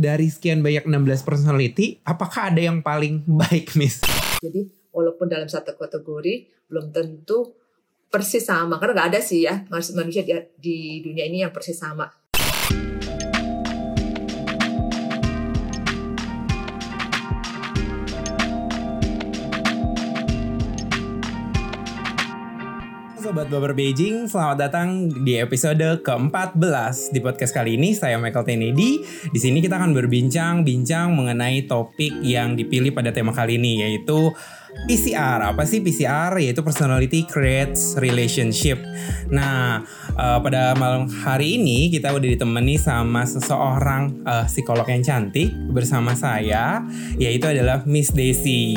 dari sekian banyak 16 personality, apakah ada yang paling baik, Miss? Jadi walaupun dalam satu kategori belum tentu persis sama karena nggak ada sih ya manusia di, di dunia ini yang persis sama. Sobat Babar Beijing, selamat datang di episode ke-14 di podcast kali ini. Saya Michael Kennedy. Di sini kita akan berbincang-bincang mengenai topik yang dipilih pada tema kali ini yaitu PCR. Apa sih PCR? Yaitu Personality Creates Relationship. Nah, uh, pada malam hari ini kita udah ditemani sama seseorang uh, psikolog yang cantik bersama saya, yaitu adalah Miss Desi.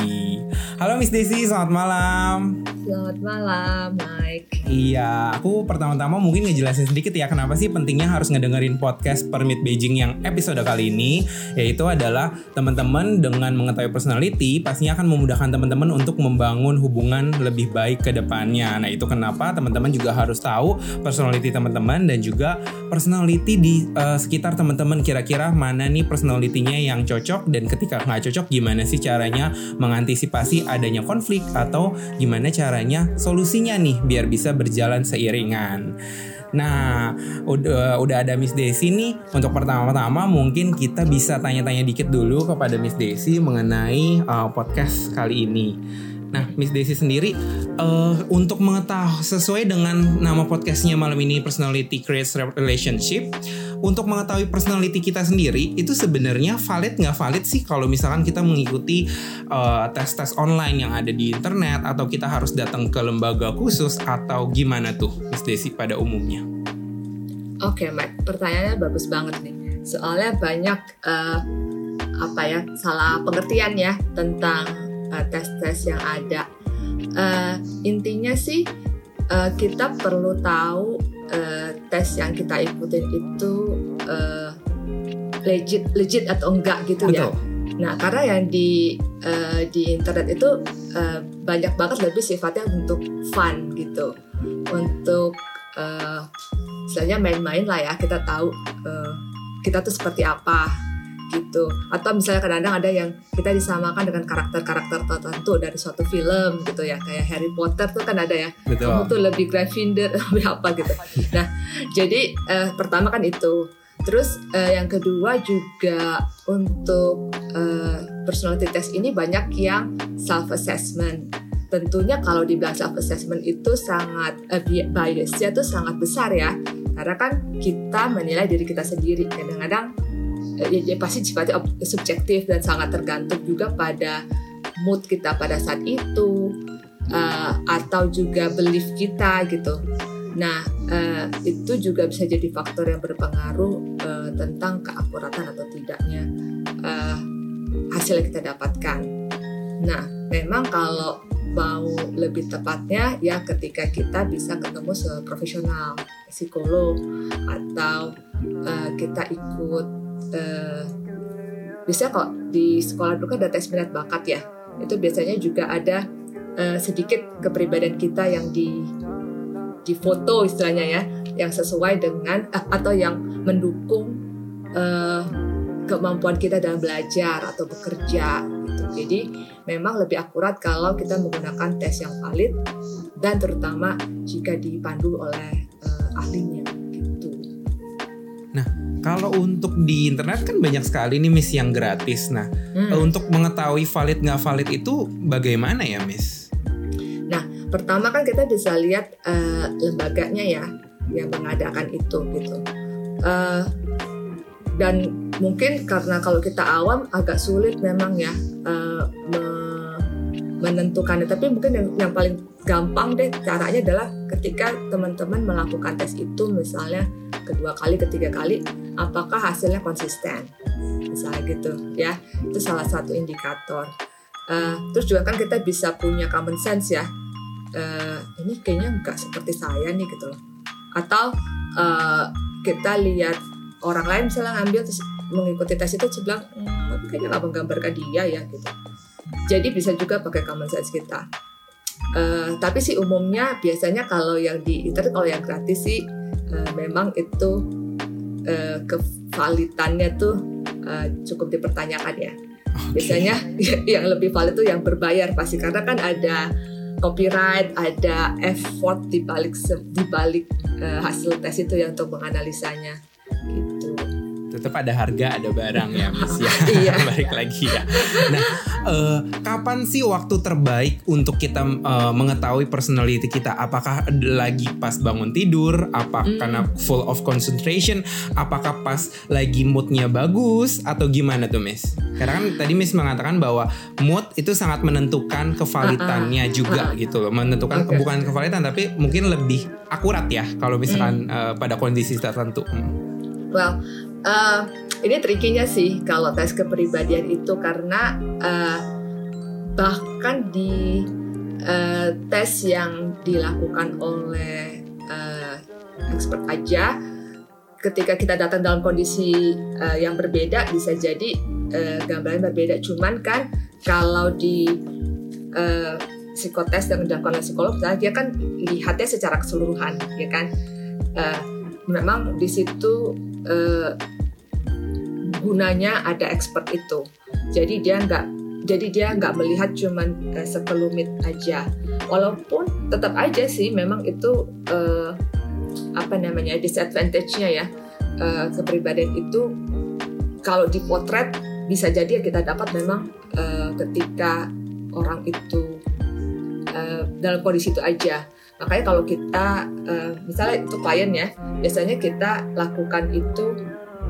Halo Miss Desi, selamat malam. Selamat malam, Mike. Iya, aku pertama-tama mungkin ngejelasin sedikit ya kenapa sih pentingnya harus ngedengerin podcast Permit Beijing yang episode kali ini, yaitu adalah teman-teman dengan mengetahui personality pastinya akan memudahkan teman-teman untuk membangun hubungan lebih baik ke depannya. Nah, itu kenapa teman-teman juga harus tahu personality teman-teman dan juga personality di uh, sekitar teman-teman kira-kira mana nih personalitinya yang cocok dan ketika nggak cocok gimana sih caranya mengantisipasi adanya konflik atau gimana cara caranya solusinya nih biar bisa berjalan seiringan. Nah, udah udah ada Miss Desi nih. Untuk pertama-tama mungkin kita bisa tanya-tanya dikit dulu kepada Miss Desi mengenai uh, podcast kali ini. Nah, Miss Desi sendiri uh, untuk mengetahui sesuai dengan nama podcastnya malam ini Personality Creates Relationship, untuk mengetahui personality kita sendiri itu sebenarnya valid nggak valid sih kalau misalkan kita mengikuti uh, tes-tes online yang ada di internet atau kita harus datang ke lembaga khusus atau gimana tuh Miss Desi pada umumnya? Oke, okay, Mike, pertanyaannya bagus banget nih. Soalnya banyak uh, apa ya salah pengertian ya tentang tes-tes yang ada. Uh, intinya sih uh, kita perlu tahu uh, tes yang kita ikutin itu uh, legit legit atau enggak gitu ya. Betul. ya. Nah karena yang di uh, di internet itu uh, banyak banget lebih sifatnya untuk fun gitu, untuk uh, misalnya main-main lah ya kita tahu uh, kita tuh seperti apa gitu. Atau misalnya kadang-kadang ada yang kita disamakan dengan karakter-karakter tertentu dari suatu film gitu ya. Kayak Harry Potter tuh kan ada ya. Betul. kamu tuh lebih Gryffindor lebih apa gitu. Nah jadi eh, pertama kan itu. Terus eh, yang kedua juga untuk eh, personality test ini banyak yang self assessment tentunya kalau dibilang self assessment itu sangat uh, biasnya tuh sangat besar ya. Karena kan kita menilai diri kita sendiri. Kadang-kadang ya, ya pasti sifatnya subjektif dan sangat tergantung juga pada mood kita pada saat itu uh, atau juga belief kita gitu. Nah uh, itu juga bisa jadi faktor yang berpengaruh uh, tentang keakuratan atau tidaknya uh, hasil yang kita dapatkan. Nah memang kalau mau lebih tepatnya ya ketika kita bisa ketemu seprofesional psikolog atau uh, kita ikut uh, biasanya kok di sekolah dulu kan ada tes minat bakat ya itu biasanya juga ada uh, sedikit kepribadian kita yang di di foto istilahnya ya yang sesuai dengan uh, atau yang mendukung uh, kemampuan kita dalam belajar atau bekerja gitu. Jadi memang lebih akurat kalau kita menggunakan tes yang valid dan terutama jika dipandu oleh uh, ahlinya. Kalau untuk di internet kan banyak sekali nih Miss yang gratis. Nah, hmm. untuk mengetahui valid nggak valid itu bagaimana ya Miss? Nah, pertama kan kita bisa lihat uh, lembaganya ya yang mengadakan itu gitu. Uh, dan mungkin karena kalau kita awam agak sulit memang ya uh, me menentukannya. Tapi mungkin yang, yang paling gampang deh caranya adalah ketika teman-teman melakukan tes itu misalnya kedua kali, ketiga kali, apakah hasilnya konsisten, misalnya gitu ya, itu salah satu indikator. Uh, terus juga kan kita bisa punya common sense ya, uh, ini kayaknya nggak seperti saya nih gitu loh, atau uh, kita lihat orang lain misalnya ngambil terus mengikuti tes itu, bilang, hmm, kayaknya nggak menggambarkan dia ya gitu. Jadi bisa juga pakai common sense kita. Uh, tapi sih umumnya biasanya kalau yang di internet kalau yang gratis sih uh, memang itu uh, kevalitannya tuh uh, cukup dipertanyakan ya. Okay. Biasanya yang lebih valid itu yang berbayar pasti karena kan ada copyright, ada effort di balik di balik uh, hasil tes itu ya untuk menganalisanya gitu tetap ada harga ada barang ya Miss ya iya. balik lagi ya nah uh, kapan sih waktu terbaik untuk kita uh, mengetahui personality kita apakah lagi pas bangun tidur apa mm. karena full of concentration apakah pas lagi moodnya bagus atau gimana tuh Miss karena kan tadi Miss mengatakan bahwa mood itu sangat menentukan kevalitannya uh -uh. juga uh -uh. gitu loh menentukan okay. bukan kevalitan tapi mungkin lebih akurat ya kalau misalkan mm. uh, pada kondisi tertentu hmm. well uh, ini trikinya sih kalau tes kepribadian itu karena uh, bahkan di uh, tes yang dilakukan oleh uh, expert aja ketika kita datang dalam kondisi uh, yang berbeda bisa jadi uh, gambaran berbeda. Cuman kan kalau di uh, psikotes yang dilakukan psikolog dia kan lihatnya secara keseluruhan ya kan? Uh, memang di situ uh, gunanya ada expert itu. Jadi dia nggak jadi dia nggak melihat cuman uh, sekelumit aja. Walaupun tetap aja sih memang itu uh, apa namanya disadvantage-nya ya uh, kepribadian itu kalau dipotret bisa jadi kita dapat memang uh, ketika orang itu uh, dalam kondisi itu aja. Makanya kalau kita uh, misalnya itu klien ya, biasanya kita lakukan itu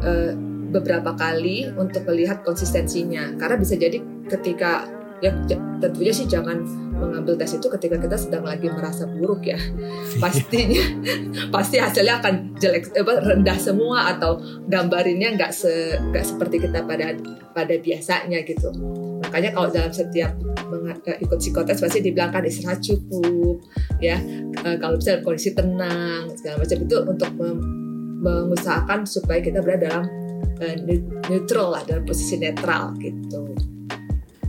uh, beberapa kali untuk melihat konsistensinya. Karena bisa jadi ketika ya tentunya sih jangan mengambil tes itu ketika kita sedang lagi merasa buruk ya. Pastinya pasti hasilnya akan jelek eh, rendah semua atau gambarinnya nggak se nggak seperti kita pada pada biasanya gitu makanya kalau dalam setiap eh, ikut psikotes pasti dibilang kan istirahat cukup ya eh, kalau bisa kondisi tenang segala macam itu untuk mengusahakan supaya kita berada dalam uh, neutral lah dalam posisi netral gitu.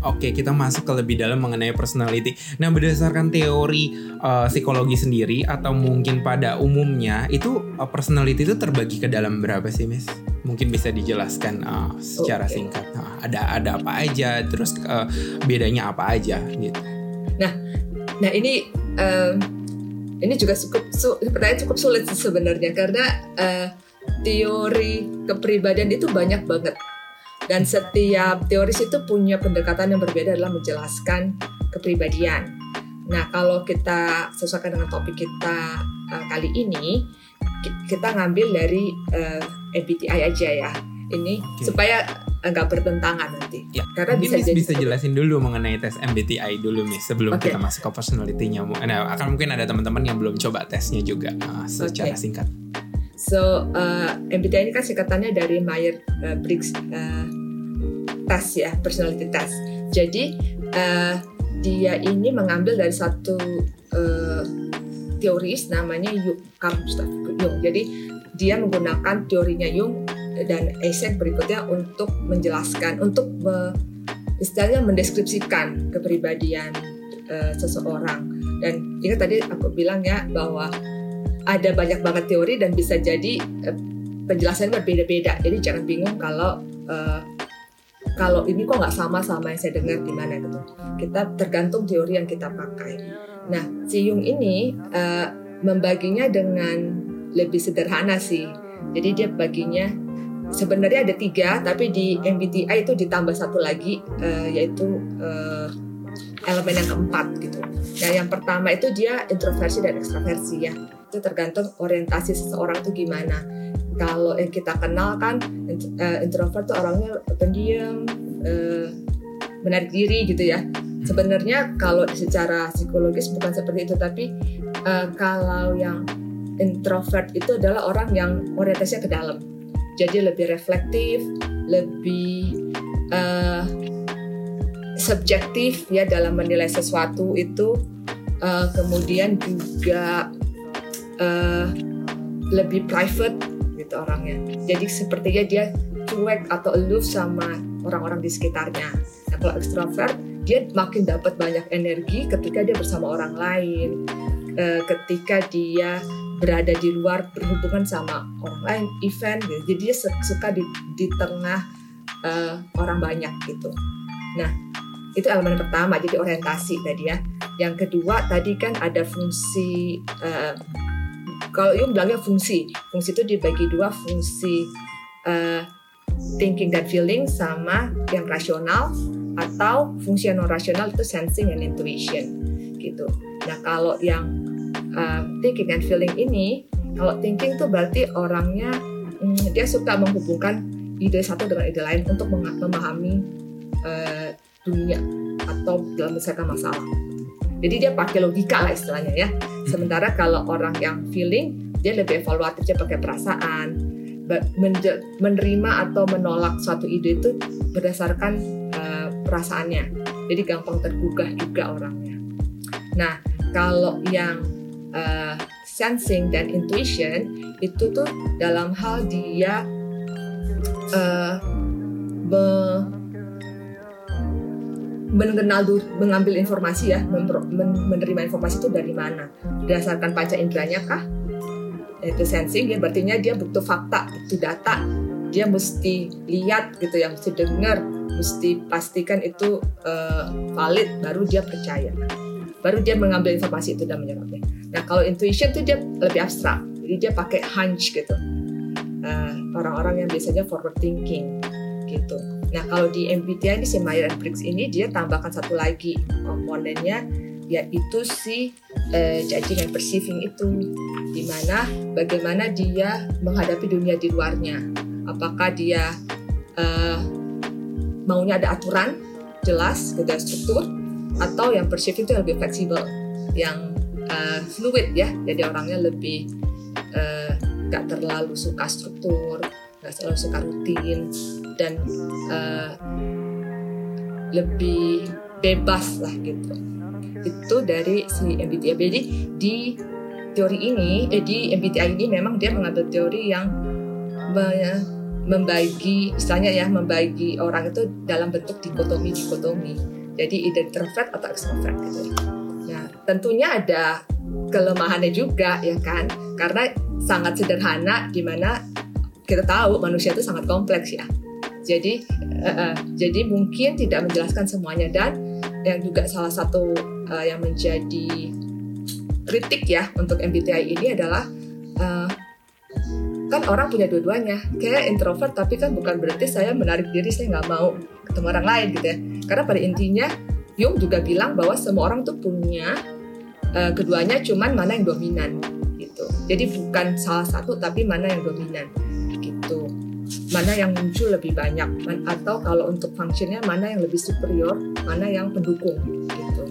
Oke, kita masuk ke lebih dalam mengenai personality. Nah, berdasarkan teori uh, psikologi sendiri atau mungkin pada umumnya itu uh, personality itu terbagi ke dalam berapa sih, Miss? Mungkin bisa dijelaskan uh, secara okay. singkat. Nah, ada ada apa aja, terus uh, bedanya apa aja gitu. Nah, nah ini uh, ini juga cukup su pertanyaan cukup sulit sebenarnya karena uh, teori kepribadian itu banyak banget dan setiap teoris itu punya pendekatan yang berbeda dalam menjelaskan kepribadian. Nah, kalau kita sesuaikan dengan topik kita uh, kali ini, kita ngambil dari uh, MBTI aja ya. Ini okay. supaya nggak bertentangan nanti. Ya, Karena bisa jadi bisa jelasin dulu mengenai tes MBTI dulu nih sebelum okay. kita masuk ke personality-nya. Nah, akan mungkin ada teman-teman yang belum coba tesnya juga uh, secara okay. singkat. So uh, MBTI ini kan singkatannya dari Meyer uh, Test ya personality test. Jadi uh, dia ini mengambil dari satu uh, teoris namanya Jung, Carl Gustav Jung. Jadi dia menggunakan teorinya Jung dan Eysenck berikutnya untuk menjelaskan, untuk me, istilahnya mendeskripsikan kepribadian uh, seseorang. Dan ingat tadi aku bilang ya bahwa ada banyak banget teori dan bisa jadi uh, penjelasannya berbeda-beda. Jadi jangan bingung kalau uh, kalau ini kok nggak sama sama yang saya dengar di mana gitu. Kita tergantung teori yang kita pakai. Nah, si Jung ini uh, membaginya dengan lebih sederhana sih. Jadi dia baginya sebenarnya ada tiga, tapi di MBTI itu ditambah satu lagi uh, yaitu uh, elemen yang keempat gitu. Nah, yang pertama itu dia introversi dan ekstraversi ya itu tergantung orientasi seseorang itu gimana kalau yang kita kenal kan uh, introvert tuh orangnya pendiam uh, menarik diri gitu ya. Sebenarnya kalau secara psikologis bukan seperti itu tapi uh, kalau yang introvert itu adalah orang yang orientasinya ke dalam. Jadi lebih reflektif lebih uh, subjektif ya dalam menilai sesuatu itu uh, kemudian juga uh, lebih private gitu orangnya. Jadi sepertinya dia cuek atau aloof sama orang-orang di sekitarnya. Nah kalau extrovert dia makin dapat banyak energi ketika dia bersama orang lain, uh, ketika dia berada di luar berhubungan sama orang lain, event, gitu. jadi dia suka di, di tengah uh, orang banyak gitu. Nah, itu elemen pertama jadi orientasi tadi ya. Yang kedua tadi kan ada fungsi uh, kalau Jung bilangnya fungsi. Fungsi itu dibagi dua, fungsi uh, thinking dan feeling sama yang rasional atau fungsi non rasional itu sensing and intuition gitu. Nah kalau yang uh, thinking and feeling ini, kalau thinking itu berarti orangnya hmm, dia suka menghubungkan ide satu dengan ide lain untuk memahami uh, dunia atau dalam menyelesaikan masalah. Jadi dia pakai logika lah istilahnya ya. Hmm. Sementara kalau orang yang feeling dia lebih evaluatif dia pakai perasaan, menerima atau menolak suatu ide itu berdasarkan uh, perasaannya. Jadi gampang tergugah juga orangnya. Nah kalau yang uh, sensing dan intuition itu tuh dalam hal dia uh, mengenal mengambil informasi ya menerima informasi itu dari mana? Berdasarkan panca inderanya kah? Itu sensing ya berarti dia butuh fakta butuh data. Dia mesti lihat gitu yang mesti dengar mesti pastikan itu uh, valid baru dia percaya. Baru dia mengambil informasi itu dan menyerapnya. Nah kalau intuition itu dia lebih abstrak jadi dia pakai hunch gitu. Uh, orang-orang yang biasanya forward thinking gitu Nah kalau di MBTI ini si Myers Briggs ini dia tambahkan satu lagi komponennya yaitu si uh, judging and perceiving itu di mana bagaimana dia menghadapi dunia di luarnya. Apakah dia uh, maunya ada aturan jelas ada struktur atau yang perceiving itu lebih fleksibel yang uh, fluid ya. Jadi orangnya lebih uh, gak terlalu suka struktur gak terlalu suka rutin dan uh, lebih bebas lah gitu. Itu dari si MBTI jadi di teori ini eh, di MBTI ini memang dia mengambil teori yang me membagi istilahnya ya membagi orang itu dalam bentuk dikotomi dikotomi. Jadi introvert atau extrovert gitu. Nah tentunya ada kelemahannya juga ya kan? Karena sangat sederhana di mana kita tahu manusia itu sangat kompleks ya jadi uh, jadi mungkin tidak menjelaskan semuanya. Dan yang juga salah satu uh, yang menjadi kritik ya untuk MBTI ini adalah uh, kan orang punya dua-duanya. Kayak introvert tapi kan bukan berarti saya menarik diri saya nggak mau ketemu orang lain gitu ya. Karena pada intinya Jung juga bilang bahwa semua orang tuh punya uh, keduanya cuman mana yang dominan gitu. Jadi bukan salah satu tapi mana yang dominan mana yang muncul lebih banyak atau kalau untuk fungsinya mana yang lebih superior mana yang pendukung gitu.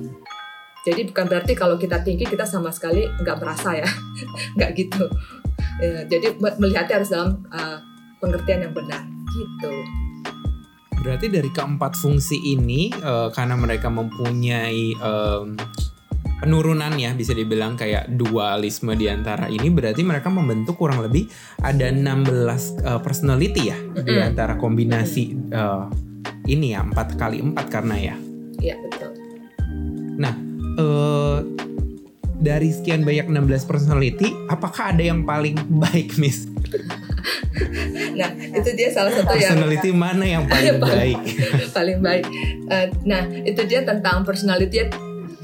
Jadi bukan berarti kalau kita tinggi kita sama sekali nggak merasa ya nggak gitu. Ya, jadi melihatnya harus dalam uh, pengertian yang benar gitu. Berarti dari keempat fungsi ini uh, karena mereka mempunyai um, penurunan ya bisa dibilang kayak dualisme di antara ini berarti mereka membentuk kurang lebih ada 16 uh, eh, personality ya mm -hmm. di antara kombinasi uh, ini ya empat kali empat karena ya. Iya betul. Nah uh, dari sekian banyak 16 personality apakah ada yang paling baik Miss? nah itu dia salah satu personality yang personality mana yang paling baik paling baik uh, nah itu dia tentang personality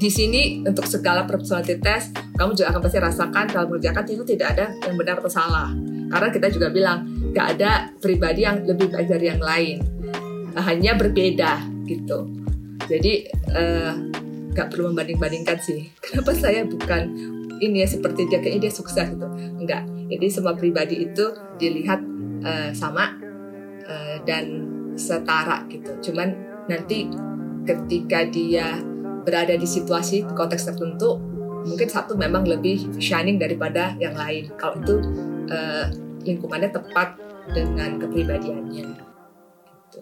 di sini untuk segala personality test kamu juga akan pasti rasakan dalam mengerjakan itu tidak ada yang benar atau salah. Karena kita juga bilang gak ada pribadi yang lebih baik dari yang lain. Hanya berbeda gitu. Jadi uh, gak perlu membanding-bandingkan sih. Kenapa saya bukan ini ya seperti dia kayaknya dia sukses gitu. Enggak jadi semua pribadi itu dilihat uh, sama uh, dan setara gitu. Cuman nanti ketika dia berada di situasi konteks tertentu mungkin satu memang lebih shining daripada yang lain kalau itu uh, lingkungannya tepat dengan kepribadiannya.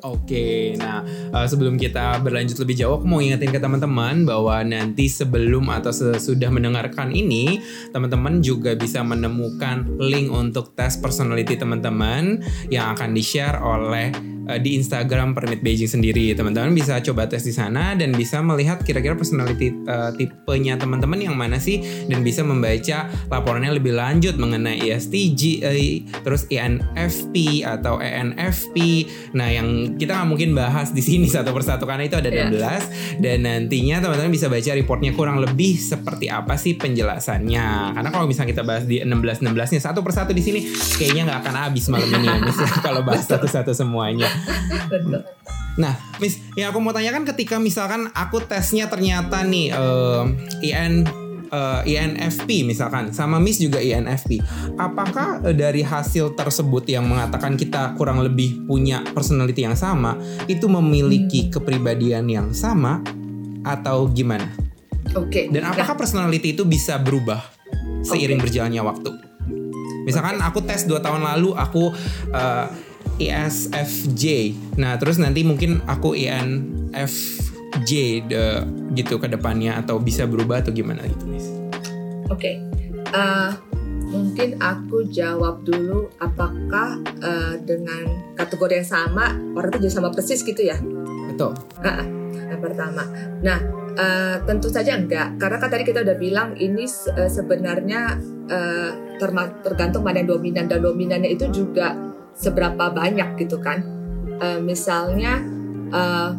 Oke, nah uh, sebelum kita berlanjut lebih jauh, aku mau ingetin ke teman-teman bahwa nanti sebelum atau sesudah mendengarkan ini, teman-teman juga bisa menemukan link untuk tes personality teman-teman yang akan di-share oleh uh, di Instagram Permit Beijing sendiri. Teman-teman bisa coba tes di sana dan bisa melihat kira-kira personality uh, tipenya teman-teman yang mana sih dan bisa membaca laporannya lebih lanjut mengenai ESTJ, uh, terus ENFP atau ENFP. Nah, yang kita nggak mungkin bahas di sini satu persatu karena itu ada 16 yeah. dan nantinya teman-teman bisa baca reportnya kurang lebih seperti apa sih penjelasannya. Karena kalau misalnya kita bahas di 16 16-nya satu persatu di sini kayaknya nggak akan habis malam ini ya, kalau bahas satu-satu semuanya. Nah, Miss, yang aku mau tanyakan ketika misalkan aku tesnya ternyata nih uh, IN uh, INFP misalkan sama Miss juga INFP. Apakah uh, dari hasil tersebut yang mengatakan kita kurang lebih punya personality yang sama itu memiliki hmm. kepribadian yang sama atau gimana? Oke. Okay. Dan apakah nah. personality itu bisa berubah seiring okay. berjalannya waktu? Misalkan aku tes 2 tahun lalu aku uh, ISFJ. Nah, terus nanti mungkin aku INFJ de, gitu ke depannya atau bisa berubah atau gimana gitu, Miss? Oke. Okay. Uh, eh, mungkin aku jawab dulu apakah uh, dengan kategori yang sama orang itu jadi sama persis gitu ya? Betul. Uh, yang pertama. Nah, uh, tentu saja enggak karena kan tadi kita udah bilang ini uh, sebenarnya uh, tergantung mana yang dominan dan dominannya itu juga seberapa banyak gitu kan. Uh, misalnya uh,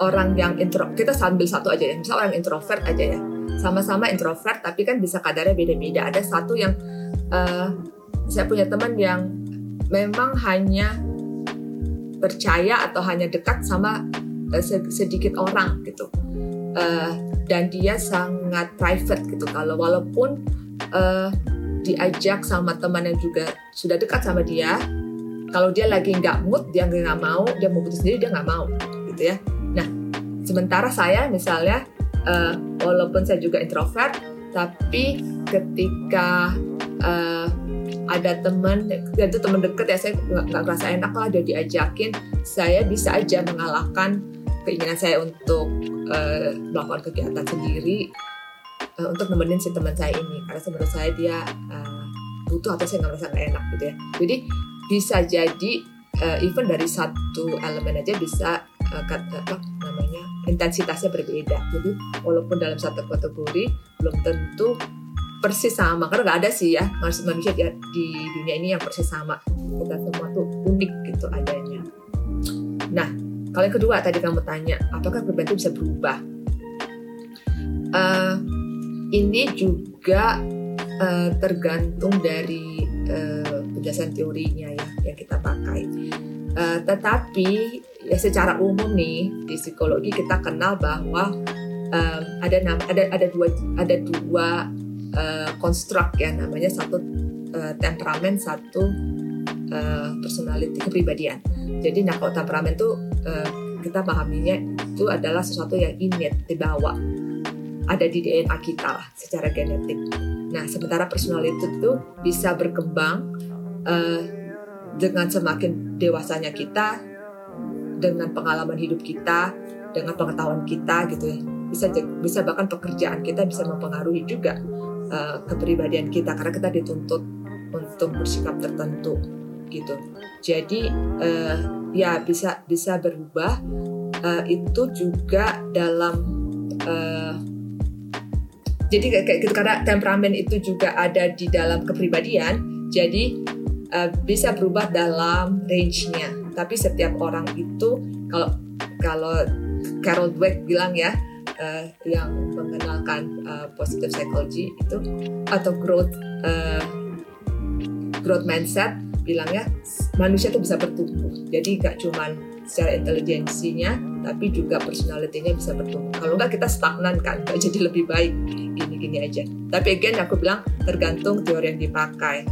orang yang intro kita sambil satu aja ya. Misal orang introvert aja ya. Sama-sama introvert tapi kan bisa kadarnya beda-beda. Ada satu yang uh, saya punya teman yang memang hanya percaya atau hanya dekat sama sedikit orang gitu. Uh, dan dia sangat private gitu. Kalau walaupun uh, diajak sama teman yang juga sudah dekat sama dia. Kalau dia lagi nggak mood dia nggak mau dia mau putus sendiri dia nggak mau gitu ya. Nah sementara saya misalnya uh, walaupun saya juga introvert tapi ketika uh, ada teman itu teman deket ya saya nggak ngerasa enak lah dia diajakin saya bisa aja mengalahkan keinginan saya untuk uh, melakukan kegiatan sendiri uh, untuk nemenin si teman saya ini. Karena menurut saya dia uh, butuh atau saya nggak merasa gak enak gitu ya. Jadi bisa jadi uh, even dari satu elemen aja bisa uh, apa namanya intensitasnya berbeda. Jadi walaupun dalam satu kategori belum tentu persis sama. Karena nggak ada sih ya manusia di, di dunia ini yang persis sama. Kita semua tuh unik gitu adanya. Nah kalau yang kedua tadi kamu tanya apakah perbedaan itu bisa berubah? Uh, ini juga uh, tergantung dari uh, penjelasan teorinya ya yang kita pakai. Uh, tetapi ya secara umum nih di psikologi kita kenal bahwa um, ada ada ada dua ada dua uh, konstruk ya namanya satu uh, temperamen satu uh, personality kepribadian. Jadi nah kalau temperamen itu uh, kita pahaminya itu adalah sesuatu yang innate dibawa ada di DNA kita lah secara genetik. Nah, sementara personality itu bisa berkembang uh, dengan semakin dewasanya kita, dengan pengalaman hidup kita, dengan pengetahuan kita gitu ya. Bisa bisa bahkan pekerjaan kita bisa mempengaruhi juga uh, kepribadian kita karena kita dituntut untuk bersikap tertentu gitu. Jadi uh, ya bisa bisa berubah. Uh, itu juga dalam uh, jadi kayak gitu karena temperamen itu juga ada di dalam kepribadian jadi uh, bisa berubah dalam range-nya. Tapi setiap orang itu kalau kalau Carol Dweck bilang ya uh, yang mengenalkan uh, positive psychology itu atau growth uh, growth mindset bilangnya manusia itu bisa bertumbuh. Jadi gak cuman secara intelijensinya tapi juga personalitinya bisa bertumbuh. Kalau enggak kita stagnan kan gak jadi lebih baik. Gini-gini aja. Tapi again aku bilang tergantung teori yang dipakai.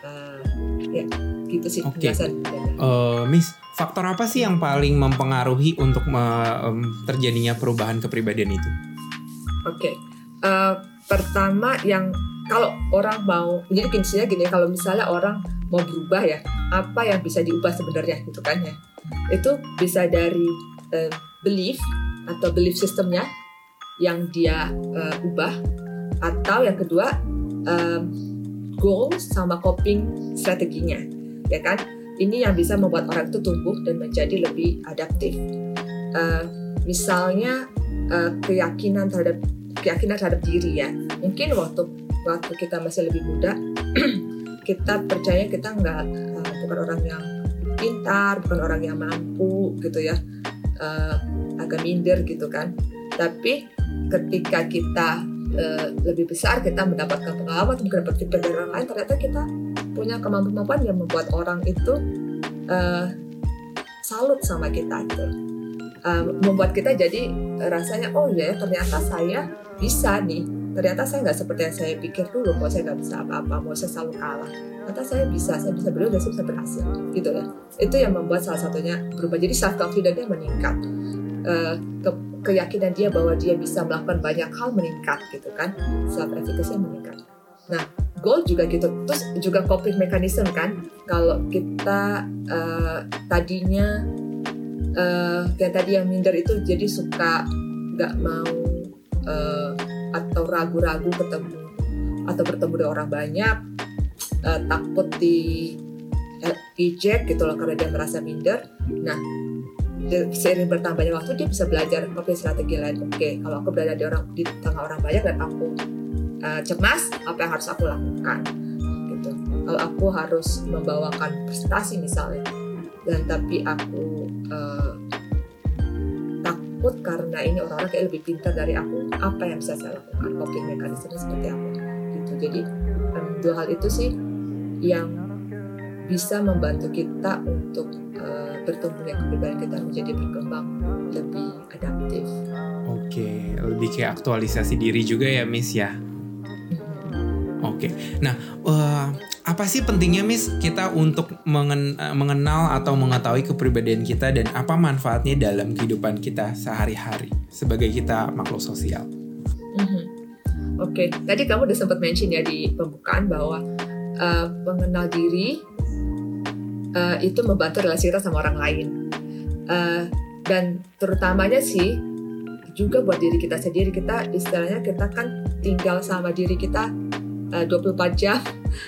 Uh, ya gitu sih okay. penjelasan. Uh, Miss faktor apa sih yang paling mempengaruhi untuk me, um, terjadinya perubahan kepribadian itu? Oke. Okay. uh, eh, pertama yang kalau orang mau jadi kuncinya gini kalau misalnya orang mau berubah ya apa yang bisa diubah sebenarnya? Gitu kan ya itu bisa dari uh, belief atau belief sistemnya yang dia uh, ubah atau yang kedua um, goals sama coping strateginya ya kan ini yang bisa membuat orang itu tumbuh dan menjadi lebih adaptif. Uh, misalnya uh, keyakinan terhadap keyakinan terhadap diri ya. Mungkin waktu waktu kita masih lebih muda, kita percaya kita nggak uh, bukan orang yang pintar, bukan orang yang mampu gitu ya, uh, agak minder gitu kan. Tapi ketika kita uh, lebih besar, kita mendapatkan pengalaman, mungkin dapat feedback dari orang lain, ternyata kita punya kemampuan yang membuat orang itu uh, salut sama kita gitu. Uh, membuat kita jadi rasanya oh ya ternyata saya bisa nih ternyata saya nggak seperti yang saya pikir dulu mau saya nggak bisa apa-apa mau saya selalu kalah. Ternyata saya bisa saya bisa berdua dan saya bisa berhasil gitu ya. Itu yang membuat salah satunya berubah. Jadi self confidence-nya meningkat. Uh, ke, keyakinan dia bahwa dia bisa melakukan banyak hal meningkat gitu kan. Self efficacy meningkat. Nah goal juga gitu. Terus juga coping mechanism kan. Kalau kita uh, tadinya uh, yang tadi yang minder itu jadi suka nggak mau uh, atau ragu-ragu ketemu atau bertemu dengan orang banyak uh, takut di eject gitu loh karena dia merasa minder. Nah seiring bertambahnya waktu dia bisa belajar oke strategi lain oke kalau aku berada di orang di tengah orang banyak dan aku uh, cemas apa yang harus aku lakukan? Gitu. Kalau aku harus membawakan presentasi misalnya dan tapi aku uh, takut karena ini orang-orang kayak lebih pintar dari aku. Apa yang bisa saya lakukan? Coping mekanisme seperti apa? Gitu. Jadi um, dua hal itu sih yang bisa membantu kita untuk uh, bertumbuhnya kepribadian kita menjadi berkembang lebih adaptif. Oke, lebih kayak aktualisasi diri juga ya, Miss ya. Oke, nah uh, apa sih pentingnya Miss kita untuk mengen mengenal atau mengetahui kepribadian kita dan apa manfaatnya dalam kehidupan kita sehari-hari sebagai kita makhluk sosial? Mm-hmm. Oke, okay. tadi kamu udah sempat mention ya di pembukaan bahwa uh, mengenal diri uh, itu membantu relasi kita sama orang lain uh, dan terutamanya sih juga buat diri kita sendiri kita istilahnya kita kan tinggal sama diri kita uh, 24 jam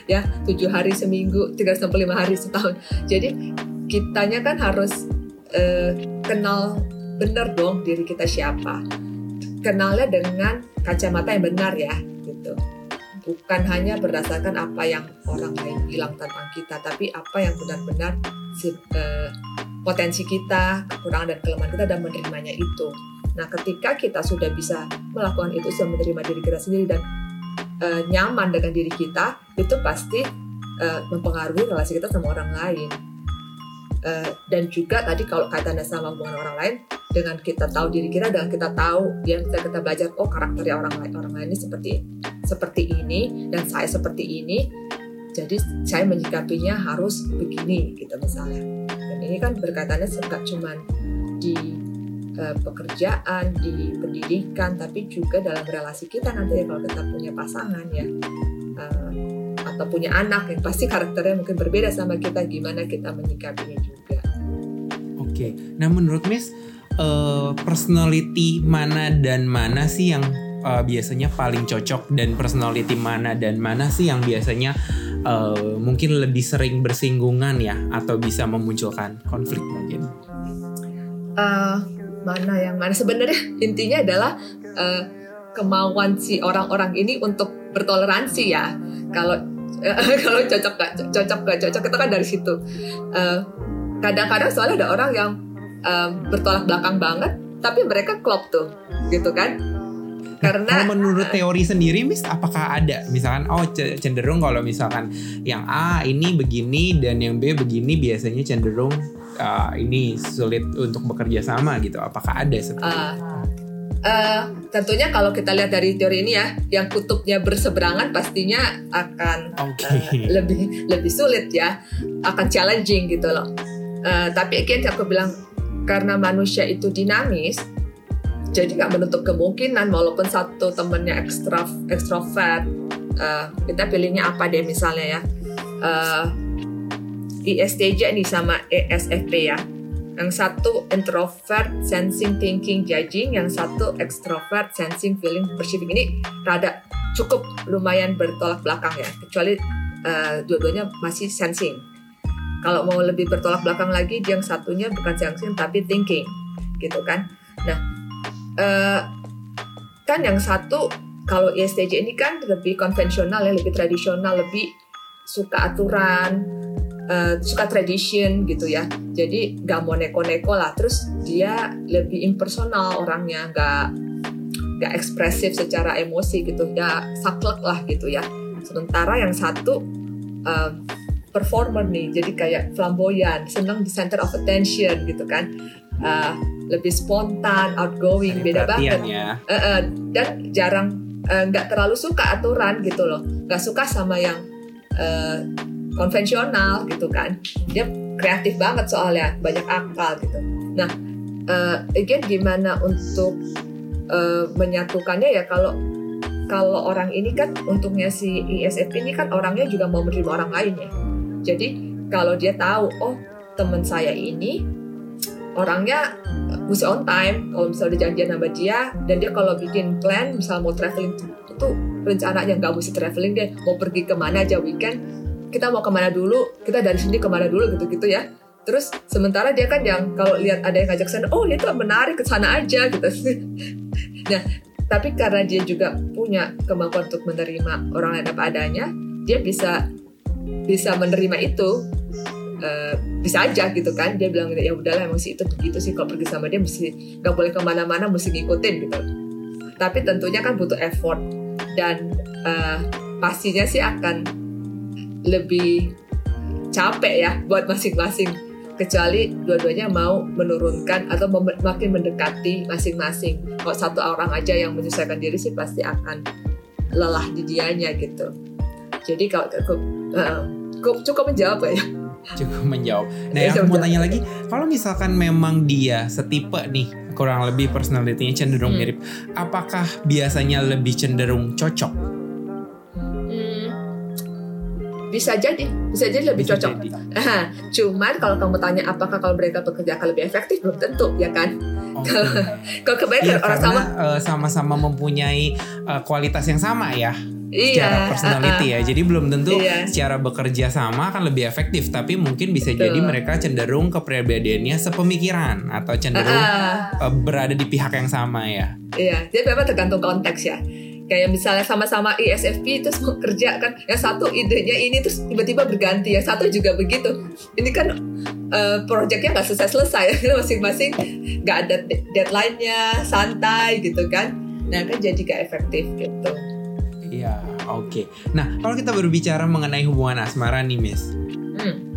ya tujuh hari seminggu 365 hari setahun. Jadi kitanya kan harus uh, kenal benar dong diri kita siapa. Kenalnya dengan kacamata yang benar ya gitu. Bukan hanya berdasarkan apa yang orang lain bilang tentang kita tapi apa yang benar-benar uh, potensi kita kekurangan dan kelemahan kita dan menerimanya itu. Nah ketika kita sudah bisa melakukan itu sudah menerima diri kita sendiri dan uh, nyaman dengan diri kita itu pasti uh, mempengaruhi relasi kita sama orang lain. Uh, dan juga tadi kalau kaitannya sama hubungan orang lain dengan kita tahu diri kita dengan kita tahu dia kita kita belajar oh karakternya orang lain orang lain ini seperti seperti ini dan saya seperti ini jadi saya menyikapinya harus begini gitu misalnya. Dan ini kan berkaitannya tidak cuma di uh, pekerjaan di pendidikan tapi juga dalam relasi kita nanti ya kalau kita punya pasangan ya uh, atau punya anak yang pasti karakternya mungkin berbeda sama kita gimana kita menyikapinya juga oke okay. nah menurut Miss uh, personality mana dan mana sih yang uh, biasanya paling cocok dan personality mana dan mana sih yang biasanya uh, mungkin lebih sering bersinggungan ya atau bisa memunculkan konflik mungkin? Uh, mana yang mana sebenarnya intinya adalah uh, kemauan si orang-orang ini untuk bertoleransi ya. Kalau uh, kalau cocok gak cocok gak cocok itu kan dari situ. kadang-kadang uh, soalnya ada orang yang um, bertolak belakang banget tapi mereka klop tuh gitu kan karena kalau menurut teori sendiri mis apakah ada misalkan oh cenderung kalau misalkan yang A ini begini dan yang B begini biasanya cenderung uh, ini sulit untuk bekerja sama gitu. Apakah ada seperti uh, uh, tentunya kalau kita lihat dari teori ini ya yang kutubnya berseberangan pastinya akan okay. uh, lebih lebih sulit ya. Akan challenging gitu loh. Uh, tapi again aku bilang karena manusia itu dinamis jadi nggak menutup kemungkinan walaupun satu temennya ekstra ekstrovert uh, kita pilihnya apa deh misalnya ya. Uh, eh, ISTJ nih sama ESFP ya. Yang satu introvert sensing thinking judging. Yang satu extrovert sensing feeling perceiving. Ini rada cukup lumayan bertolak belakang ya. Kecuali uh, dua-duanya masih sensing. Kalau mau lebih bertolak belakang lagi yang satunya bukan sensing tapi thinking. Gitu kan? Nah uh, kan yang satu kalau ESTJ ini kan lebih konvensional ya lebih tradisional lebih suka aturan uh, suka tradition gitu ya. Jadi nggak mau neko-neko lah. Terus dia lebih impersonal orangnya nggak nggak ekspresif secara emosi gitu. Ya saklek lah gitu ya. Sementara yang satu uh, performer nih. Jadi kayak flamboyan senang di center of attention gitu kan. Uh, lebih spontan outgoing beda banget. ya. uh, uh, dan jarang nggak uh, terlalu suka aturan gitu loh. Nggak suka sama yang uh, konvensional gitu kan dia kreatif banget soalnya banyak akal gitu nah uh, again gimana untuk uh, menyatukannya ya kalau kalau orang ini kan untungnya si ISFP ini kan orangnya juga mau menerima orang lain ya. Jadi kalau dia tahu oh teman saya ini orangnya mesti on time kalau misalnya udah janjian sama dia dan dia kalau bikin plan misal mau traveling itu rencananya nggak mesti traveling dia mau pergi ke mana aja weekend kita mau ke mana dulu kita dari sini ke mana dulu gitu gitu ya. Terus sementara dia kan yang kalau lihat ada yang ngajak sana oh itu menarik ke sana aja gitu. Nah tapi karena dia juga punya kemampuan untuk menerima orang lain apa adanya dia bisa bisa menerima itu uh, bisa aja gitu kan. Dia bilang ya udahlah emang sih itu begitu sih kalau pergi sama dia mesti nggak boleh ke mana-mana mesti ngikutin gitu. Tapi tentunya kan butuh effort dan uh, pastinya sih akan lebih capek ya buat masing-masing kecuali dua-duanya mau menurunkan atau makin mendekati masing-masing. Kalau satu orang aja yang menyesuaikan diri sih pasti akan lelah di dianya gitu. Jadi kalau cukup, uh, cukup menjawab ya. Cukup menjawab. Nah, yang mau tanya lagi, kalau misalkan memang dia setipe nih, kurang lebih personalitinya cenderung hmm. mirip, apakah biasanya lebih cenderung cocok bisa jadi, bisa jadi lebih bisa cocok. Jadi. Cuman kalau kamu tanya apakah kalau mereka bekerja akan lebih efektif, belum tentu ya kan. Okay. kalau kebanyakan ya, orang sama uh, sama-sama mempunyai uh, kualitas yang sama ya. Iya, secara personality uh, uh, ya. Jadi belum tentu iya. secara bekerja sama akan lebih efektif, tapi mungkin bisa Betul. jadi mereka cenderung kepribadiannya sepemikiran atau cenderung uh, uh, berada di pihak yang sama ya. Iya, jadi memang tergantung konteks ya kayak misalnya sama-sama ISFP itu semua kerja kan. Yang satu idenya ini terus tiba-tiba berganti. Yang satu juga begitu. Ini kan uh, proyeknya nggak selesai-selesai. Masing-masing nggak ada deadline-nya santai gitu kan. Nah kan jadi gak efektif gitu. Iya oke. Okay. nah kalau kita berbicara mengenai hubungan asmara nih Miss. Hmm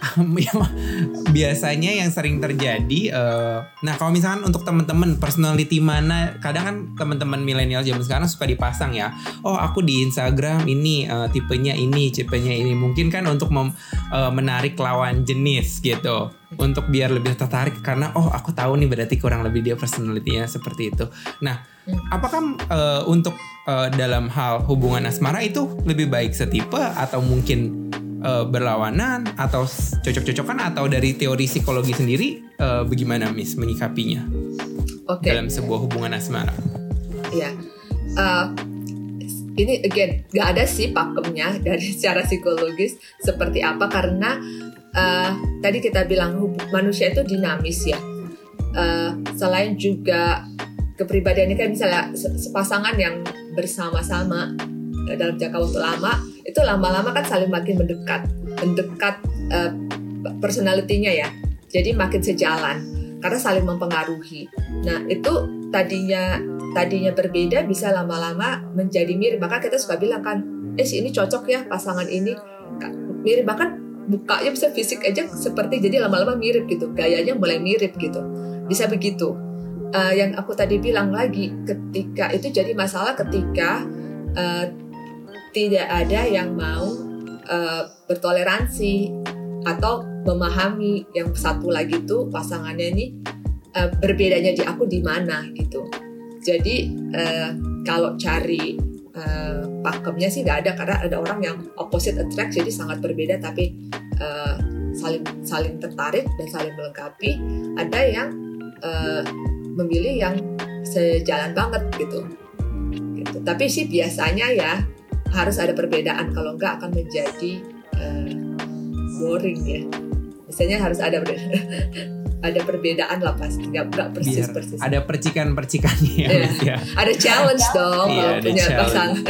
biasanya yang sering terjadi uh, nah kalau misalkan untuk teman-teman personality mana kadang kan teman-teman milenial zaman sekarang suka dipasang ya. Oh aku di Instagram ini uh, tipenya ini tipenya ini. Mungkin kan untuk mem, uh, menarik lawan jenis gitu. Untuk biar lebih tertarik karena oh aku tahu nih berarti kurang lebih dia personalitinya seperti itu. Nah apakah uh, untuk uh, dalam hal hubungan asmara itu lebih baik setipe atau mungkin uh, berlawanan atau cocok-cocokan atau dari teori psikologi sendiri uh, bagaimana Miss menyikapinya okay. dalam sebuah hubungan asmara? Ya, uh, ini again nggak ada sih pakemnya dari secara psikologis seperti apa karena uh, tadi kita bilang manusia itu dinamis ya. Uh, selain juga kepribadiannya kan misalnya sepasangan yang bersama-sama dalam jangka waktu lama itu lama-lama kan saling makin mendekat mendekat uh, personalitinya ya. Jadi makin sejalan karena saling mempengaruhi. Nah itu tadinya tadinya berbeda bisa lama-lama menjadi mirip. Maka kita suka bilang kan eh ini cocok ya pasangan ini. Mirip. Bahkan bukanya bisa fisik aja seperti jadi lama-lama mirip gitu. Gayanya mulai mirip gitu. Bisa begitu. Uh, yang aku tadi bilang lagi ketika itu jadi masalah ketika uh, tidak ada yang mau uh, bertoleransi atau memahami yang satu lagi tuh pasangannya ini uh, berbedanya di aku di mana gitu. Jadi uh, kalau cari uh, pakemnya sih nggak ada karena ada orang yang opposite attract jadi sangat berbeda tapi uh, saling saling tertarik dan saling melengkapi. Ada yang uh, memilih yang sejalan banget gitu. gitu. Tapi sih biasanya ya harus ada perbedaan kalau enggak akan menjadi uh, boring ya biasanya harus ada ada perbedaan lah pasti nggak nggak persis Biar persis ada percikan-percikannya ya, Iya. Ya. ada challenge dong Iya, kalau ada punya challenge. pasangan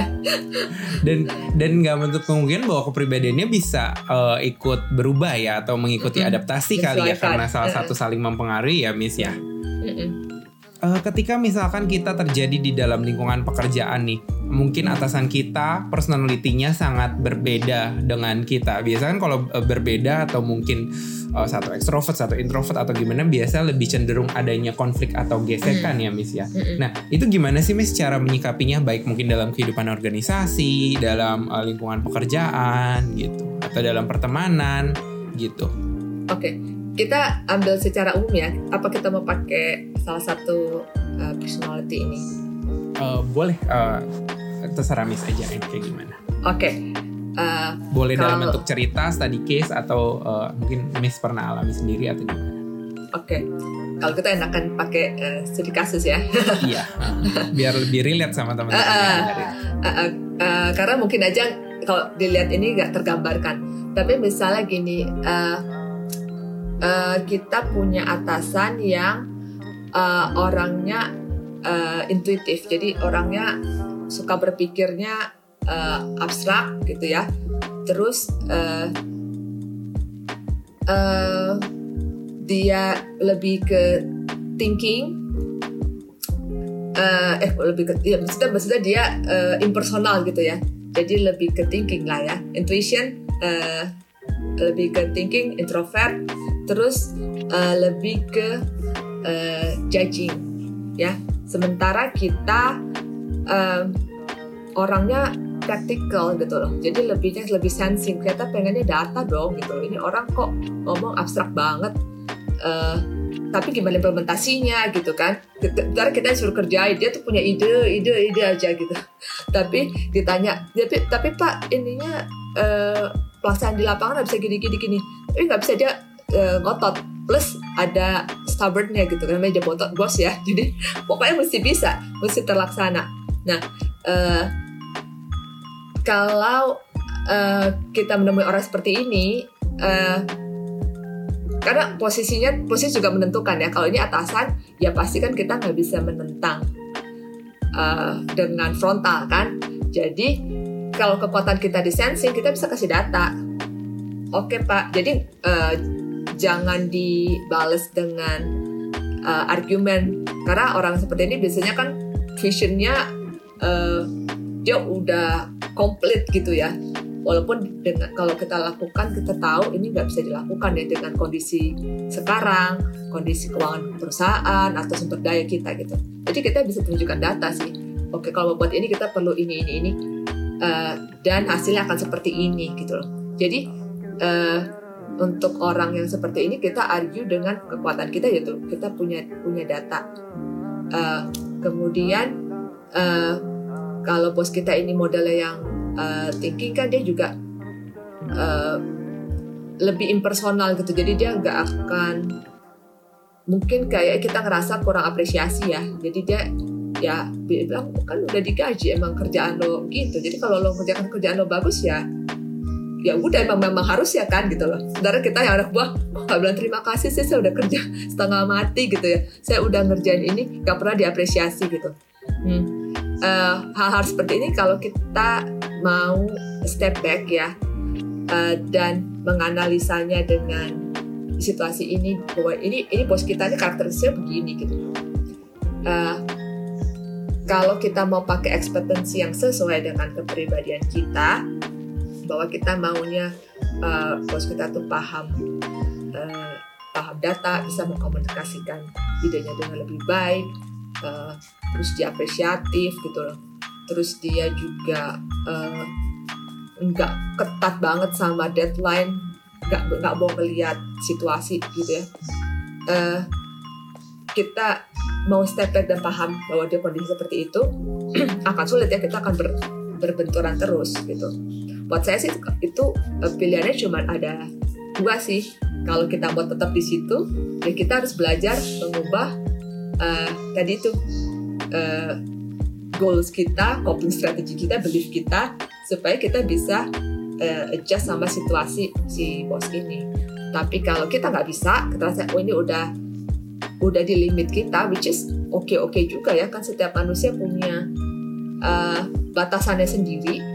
dan dan nggak menutup kemungkinan bahwa kepribadiannya bisa eh, ikut berubah ya atau mengikuti Mm-mm. adaptasi kali ya karena salah Mm-mm. satu saling mempengaruhi ya Miss ya. Mm-mm. Eh, ketika misalkan kita terjadi di dalam lingkungan pekerjaan nih, mungkin atasan kita personalitinya sangat berbeda dengan kita. Biasanya kan kalau eh, berbeda atau mungkin eh, satu ekstrovert, satu introvert atau gimana, biasa lebih cenderung adanya konflik atau gesekan ya, Miss ya. Mm-mm. Nah, itu gimana sih Miss cara menyikapinya baik mungkin dalam kehidupan organisasi, dalam eh, lingkungan pekerjaan gitu, atau dalam pertemanan gitu. Oke, kita ambil secara umum ya. Apa kita mau pakai salah satu uh, personality ini? Eh, boleh eh, terserah Miss aja yang kayak gimana. Oke, uh, Boleh dalam Kalau- bentuk cerita, study case atau eh, mungkin Miss pernah alami sendiri atau gimana? oke. Kalau kita enakan pakai uh, studi kasus ya. iya, eh, biar lebih relate sama teman-teman. Yang dengerin. Uh, uh, uh, karena mungkin aja kalau dilihat ini nggak tergambarkan. Tapi misalnya gini, uh, uh, kita punya atasan yang uh, orangnya uh, intuitif, jadi orangnya suka berpikirnya uh, abstrak gitu ya. Terus uh, uh, dia lebih ke thinking. Eh eh lebih ke ya maksudnya maksudnya dia eh, impersonal gitu ya. Jadi lebih ke thinking lah ya. Intuition eh, lebih ke thinking introvert terus eh, lebih ke eh, judging ya. Sementara kita eh, orangnya practical gitu loh. Jadi lebihnya lebih sensing kita pengennya data dong gitu ini orang kok ngomong abstrak banget. Eh, tapi gimana implementasinya gitu kan. Ntar kita suruh kerjain. Dia tuh punya ide ide ide aja gitu. Tapi ditanya tapi tapi pak ininya eh, pelaksanaan di lapangan nggak bisa gini gini gini. Tapi nggak bisa. Dia eh, ngotot. Plus ada stubbornnya gitu kan meja botot bos ya. Jadi pokoknya mesti bisa mesti terlaksana. Nah eh, kalau eh, kita menemui orang seperti ini eh, karena posisinya posisi juga menentukan ya. Kalau ini atasan ya pasti kan kita nggak bisa menentang uh, dengan frontal kan. Jadi kalau kekuatan kita di sensing kita bisa kasih data. Oke pak. Jadi uh, jangan dibales dengan uh, argumen. Karena orang seperti ini biasanya kan visionnya uh, dia udah komplit gitu ya. Walaupun dengan kalau kita lakukan kita tahu ini nggak bisa dilakukan ya dengan kondisi sekarang kondisi keuangan perusahaan atau sumber daya kita gitu. Jadi kita bisa tunjukkan data sih. Oke kalau buat ini kita perlu ini ini ini. Eh, dan hasilnya akan seperti ini gitu loh. Jadi eh, untuk orang yang seperti ini kita argue dengan kekuatan kita yaitu kita punya punya data. Eh, kemudian eh, kalau bos kita ini modelnya yang uh, thinking kan dia juga uh, lebih impersonal gitu. Jadi dia nggak akan mungkin kayak kita ngerasa kurang apresiasi ya. Jadi dia ya bilang kan udah digaji emang kerjaan lo gitu. Jadi kalau lo kerjakan kerjaan lo bagus ya ya udah emang memang harus ya kan gitu loh. Saudara kita yang anak buah nggak bilang terima kasih sih saya udah kerja setengah mati gitu ya. Saya udah ngerjain ini nggak pernah diapresiasi gitu. Hmm. Uh, hal-hal seperti ini kalau kita mau step back ya uh, dan menganalisanya dengan situasi ini bahwa ini ini bos kita ini karakteristiknya begini gitu. Uh, kalau kita mau pakai ekspetensi yang sesuai dengan kepribadian kita, bahwa kita maunya uh, bos kita tuh paham uh, paham data, bisa mengkomunikasikan idenya dengan lebih baik, uh, terus dia apresiatif gitu loh. Terus dia juga uh, nggak ketat banget sama deadline nggak nggak mau ngelihat situasi gitu ya. Uh, kita mau step back dan paham bahwa dia kondisi seperti itu akan sulit ya kita akan ber, berbenturan terus gitu buat saya sih itu uh, pilihannya cuma ada dua sih. Kalau kita mau tetap di situ ya kita harus belajar mengubah uh, tadi itu uh, goals kita, coping strategi kita, belief kita supaya kita bisa uh, adjust sama situasi si bos ini. Tapi kalau kita nggak bisa kita rasa oh ini udah udah di limit kita which is oke okay oke -okay juga ya kan setiap manusia punya uh, batasannya sendiri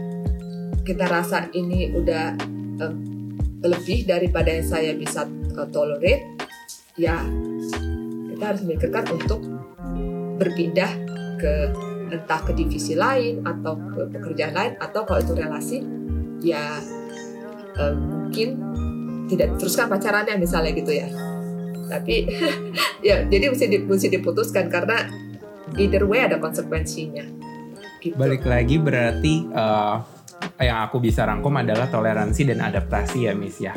kita rasa ini udah uh, lebih daripada yang saya bisa uh, tolerate ya kita harus memikirkan untuk berpindah ke entah ke divisi lain atau ke pekerjaan lain atau kalau itu relasi ya uh, mungkin tidak teruskan pacarannya misalnya gitu ya tapi ya jadi mesti, mesti diputuskan karena either way ada konsekuensinya gitu. balik lagi berarti uh, yang aku bisa rangkum adalah toleransi dan adaptasi ya Miss ya.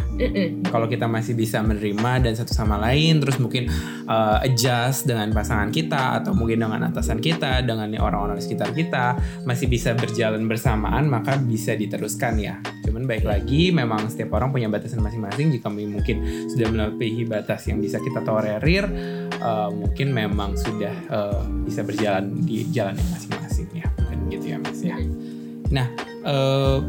Kalau kita masih bisa menerima dan satu sama lain, terus mungkin uh, adjust dengan pasangan kita atau mungkin dengan atasan kita, dengan orang-orang di sekitar kita, masih bisa berjalan bersamaan, maka bisa diteruskan ya. Cuman baik lagi, memang setiap orang punya batasan masing-masing. Jika mungkin sudah melebihi batas yang bisa kita tolerir, uh, mungkin memang sudah uh, bisa berjalan di jalan yang masing-masing ya. Dan gitu ya Miss ya. Nah, uh,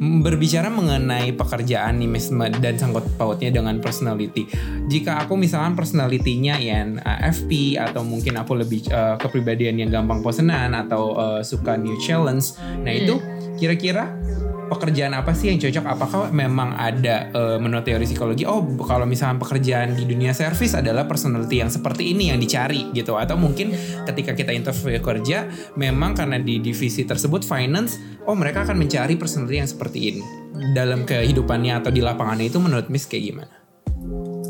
berbicara mengenai pekerjaan animisme dan sangkut pautnya dengan personality. Jika aku misalkan personalitinya yang uh, FP atau mungkin aku lebih uh, kepribadian yang gampang bosenan atau uh, suka new challenge, nah itu hmm. kira-kira pekerjaan apa sih yang cocok? Apakah memang ada uh, menurut teori psikologi? Oh, kalau misalnya pekerjaan di dunia service adalah personality yang seperti ini yang dicari gitu, atau mungkin ketika kita interview kerja, memang karena di divisi tersebut finance, oh mereka akan mencari personality yang seperti ini dalam kehidupannya atau di lapangannya itu menurut Miss kayak gimana?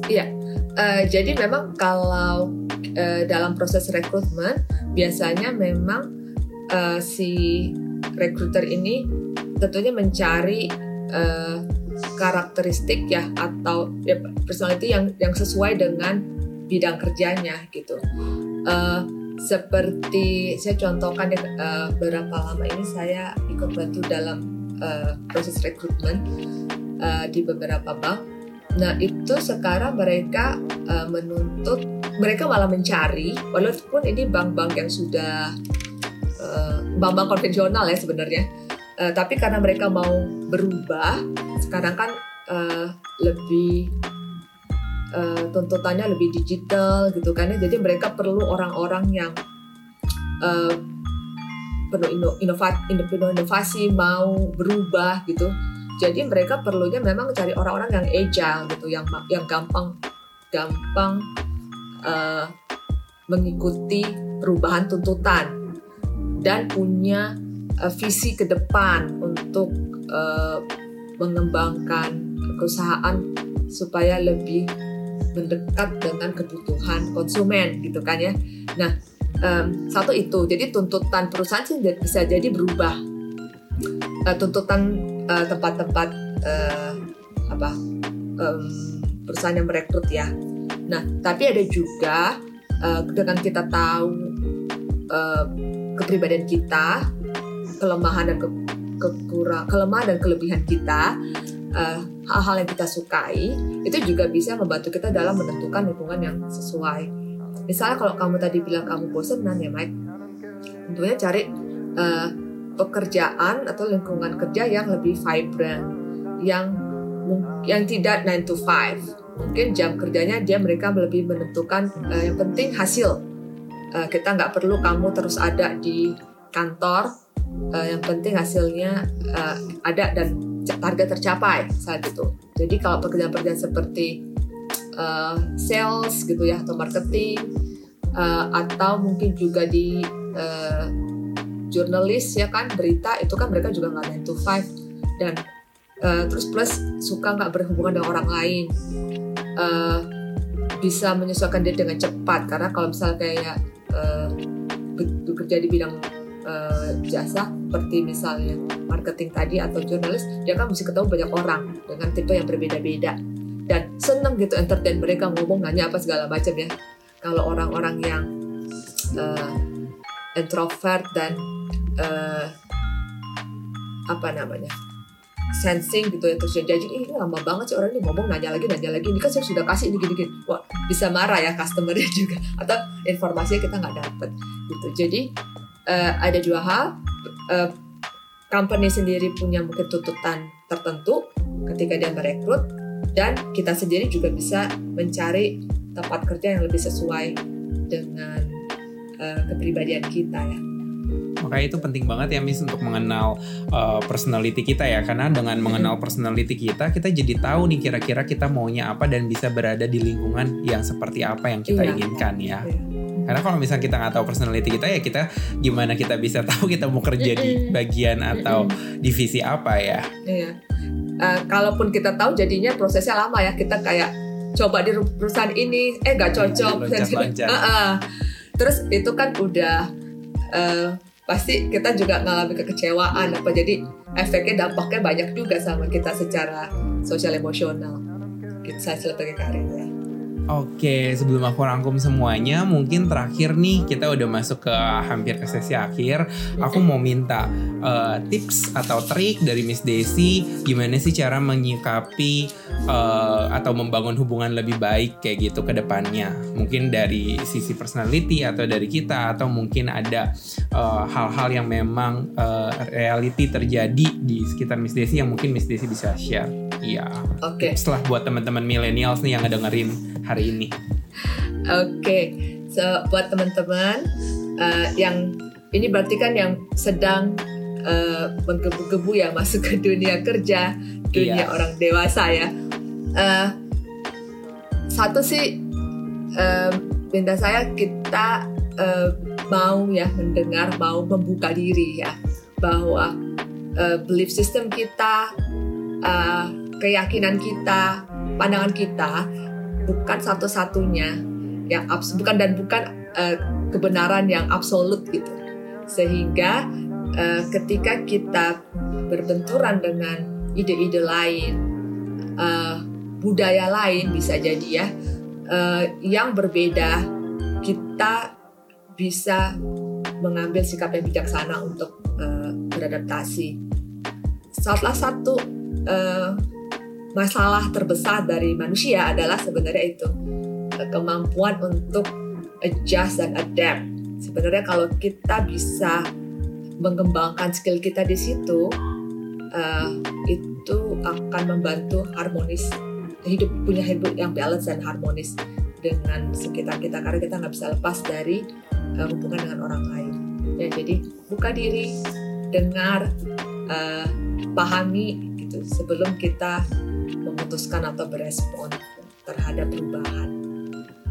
Iya, uh, jadi memang kalau uh, dalam proses rekrutmen biasanya memang uh, si rekruter ini tentunya mencari uh, karakteristik ya atau ya, personality yang yang sesuai dengan bidang kerjanya gitu. Uh, seperti saya contohkan ya uh, beberapa lama ini saya ikut bantu dalam uh, proses rekrutmen uh, di beberapa bank. Nah itu sekarang mereka uh, menuntut mereka malah mencari walaupun ini bank-bank yang sudah bank-bank uh, konvensional ya sebenarnya Uh, tapi karena mereka mau berubah, sekarang kan uh, lebih uh, tuntutannya lebih digital gitu kan ya. Jadi mereka perlu orang-orang yang uh, penuh inovasi, inovasi, mau berubah gitu. Jadi mereka perlunya memang cari orang-orang yang agile gitu, yang yang gampang gampang uh, mengikuti perubahan tuntutan dan punya uh, visi ke depan untuk uh, mengembangkan perusahaan supaya lebih mendekat dengan kebutuhan konsumen gitu kan ya. Nah um, satu itu jadi tuntutan perusahaan sih bisa jadi berubah. Uh, tuntutan tempat-tempat uh, apa um, perusahaan yang merekrut ya. Nah tapi ada juga uh, dengan kita tahu uh, kepribadian kita kelemahan dan ke, kekurang kelemahan dan kelebihan kita eh, hal-hal yang kita sukai itu juga bisa membantu kita dalam menentukan lingkungan yang sesuai. Misalnya kalau kamu tadi bilang kamu bosenan ya Mike. Tentunya cari uh, pekerjaan atau lingkungan kerja yang lebih vibrant yang yang tidak 9 to 5 mungkin jam kerjanya dia mereka lebih menentukan uh, yang penting hasil. Uh, kita nggak perlu kamu terus ada di kantor uh, yang penting hasilnya uh, ada dan target tercapai saat itu. Jadi kalau pekerjaan-pekerjaan seperti uh, sales gitu ya atau marketing uh, atau mungkin juga di uh, jurnalis ya kan berita itu kan mereka juga nggak 9 to 5 dan uh, terus plus suka nggak berhubungan dengan orang lain. Uh, bisa menyesuaikan diri dengan cepat. Karena kalau misalnya kayak uh, bekerja di bidang uh, jasa seperti misalnya marketing tadi atau jurnalis dia kan mesti ketemu banyak orang dengan tipe yang berbeda-beda. Dan seneng gitu entertain mereka ngomong nanya apa segala macam ya. Kalau orang-orang yang uh, introvert dan uh, apa namanya sensing gitu ya terus jadi ini lama banget sih orang ini ngomong nanya lagi nanya lagi. Ini kan saya sudah kasih ini gini gini wah bisa marah ya customernya juga. Atau informasinya kita nggak dapet gitu. Jadi uh, ada dua hal uh, company sendiri punya mungkin tuntutan tertentu ketika dia merekrut dan kita sendiri juga bisa mencari tempat kerja yang lebih sesuai dengan uh, kepribadian kita ya. Makanya itu penting banget ya Miss untuk mengenal uh, personality kita ya karena dengan mengenal personality kita kita jadi tahu nih kira-kira kita maunya apa dan bisa berada di lingkungan yang seperti apa yang kita iya. inginkan ya. Iya. Karena kalau misalnya kita nggak tahu personality kita ya kita gimana kita bisa tahu kita mau kerja di bagian atau divisi apa ya? Iya. Uh, kalaupun kita tahu jadinya prosesnya lama ya kita kayak coba di perusahaan ini eh nggak cocok. Loncat, uh -uh. Terus itu kan udah uh, pasti kita juga ngalami kekecewaan apa jadi efeknya dampaknya banyak juga sama kita secara sosial emosional kita sebagai karir ya. Oke, sebelum aku rangkum semuanya, mungkin terakhir nih kita udah masuk ke hampir ke sesi akhir. Aku mau minta uh, tips atau trik dari Miss Desi, gimana sih cara menyikapi uh, atau membangun hubungan lebih baik kayak gitu ke depannya. Mungkin dari sisi personality atau dari kita atau mungkin ada eh, hal-hal uh, yang memang uh, reality terjadi di sekitar Miss Desi yang mungkin Miss Desi bisa share. Iya. Oke. Okay. Setelah buat teman-teman millennials nih yang ngedengerin hari ini? Oke, okay. so buat teman-teman uh, yang ini berarti kan yang sedang uh, menggebu-gebu ya masuk ke dunia kerja, dunia iya. orang dewasa ya. Uh, satu sih uh, minta saya kita uh, mau ya mendengar, mau membuka diri ya bahwa uh, belief system kita, uh, keyakinan kita, pandangan kita bukan satu-satunya yang abs bukan dan bukan uh, kebenaran yang absolut gitu. Sehingga uh, ketika kita berbenturan dengan ide-ide lain uh, budaya lain bisa jadi ya uh, yang berbeda kita bisa mengambil sikap yang bijaksana untuk uh, beradaptasi. Salah satu uh, masalah terbesar dari manusia adalah sebenarnya itu kemampuan untuk adjust dan adapt. Sebenarnya kalau kita bisa mengembangkan skill kita di situ, uh, itu akan membantu harmonis hidup punya hidup yang balance dan harmonis dengan sekitar kita karena kita nggak bisa lepas dari uh, hubungan dengan orang lain. Ya, jadi buka diri, dengar, uh, pahami gitu sebelum kita memutuskan atau berespon terhadap perubahan.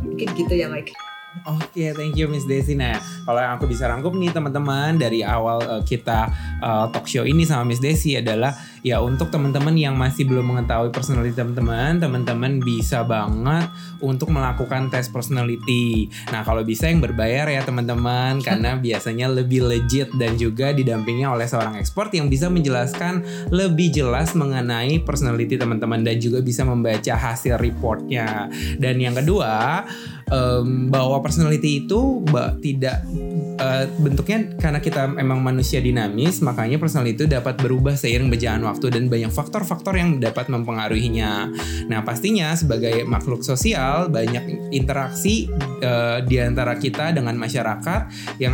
Mungkin gitu ya Mike. Oke, okay, thank you Miss Desi. Nah, kalau yang aku bisa rangkum nih teman-teman dari awal uh, kita uh, talk show ini sama Miss Desi adalah ya untuk teman-teman yang masih belum mengetahui personality teman-teman, teman-teman bisa banget untuk melakukan tes personality. Nah, kalau bisa yang berbayar ya teman-teman karena biasanya lebih legit dan juga didampingi oleh seorang ekspor yang bisa menjelaskan lebih jelas mengenai personality teman-teman dan juga bisa membaca hasil reportnya. Dan yang kedua, um, bahwa personality itu bah, tidak uh, bentuknya karena kita emang manusia dinamis makanya personality itu dapat berubah seiring berjalan waktu dan banyak faktor-faktor yang dapat mempengaruhinya. Nah pastinya sebagai makhluk sosial banyak interaksi uh, di antara kita dengan masyarakat yang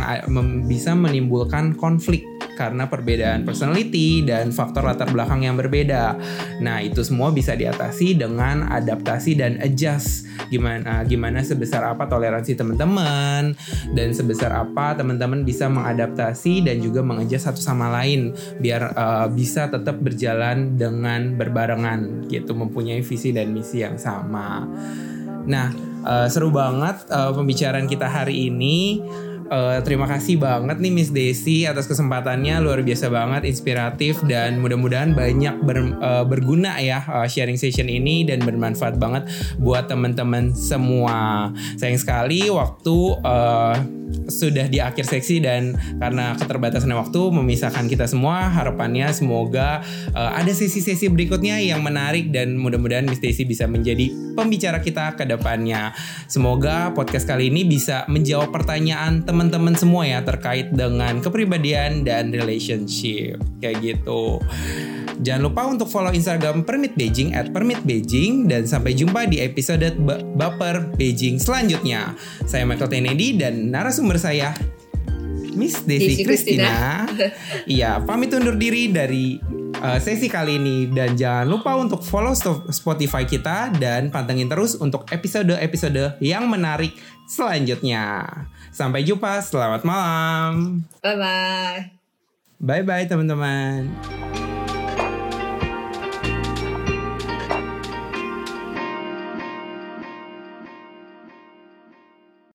bisa menimbulkan konflik karena perbedaan personality dan faktor latar belakang yang berbeda. Nah, itu semua bisa diatasi dengan adaptasi dan adjust. Gimana gimana sebesar apa toleransi teman-teman dan sebesar apa teman-teman bisa mengadaptasi dan juga mengadjust satu sama lain biar uh, bisa tetap berjalan dengan berbarengan gitu, mempunyai visi dan misi yang sama. Nah, uh, seru banget uh, pembicaraan kita hari ini. Uh, terima kasih banget nih Miss Desi atas kesempatannya luar biasa banget inspiratif dan mudah-mudahan banyak ber, uh, berguna ya uh, sharing session ini dan bermanfaat banget buat teman-teman semua. Sayang sekali waktu uh, sudah di akhir seksi dan karena keterbatasan waktu memisahkan kita semua harapannya semoga uh, ada sesi-sesi berikutnya yang menarik dan mudah-mudahan Miss Daisy bisa menjadi pembicara kita ke depannya. Semoga podcast kali ini bisa menjawab pertanyaan teman-teman semua ya terkait dengan kepribadian dan relationship. Kayak gitu Jangan lupa untuk follow Instagram Permit Beijing at Permit Beijing dan sampai jumpa di episode B Baper Beijing selanjutnya. Saya Michael Tenedi dan narasumber saya Miss Desi Christina. Iya, pamit undur diri dari uh, sesi kali ini dan jangan lupa untuk follow Spotify kita dan pantengin terus untuk episode-episode yang menarik selanjutnya. Sampai jumpa, selamat malam. Bye bye. Bye bye teman-teman.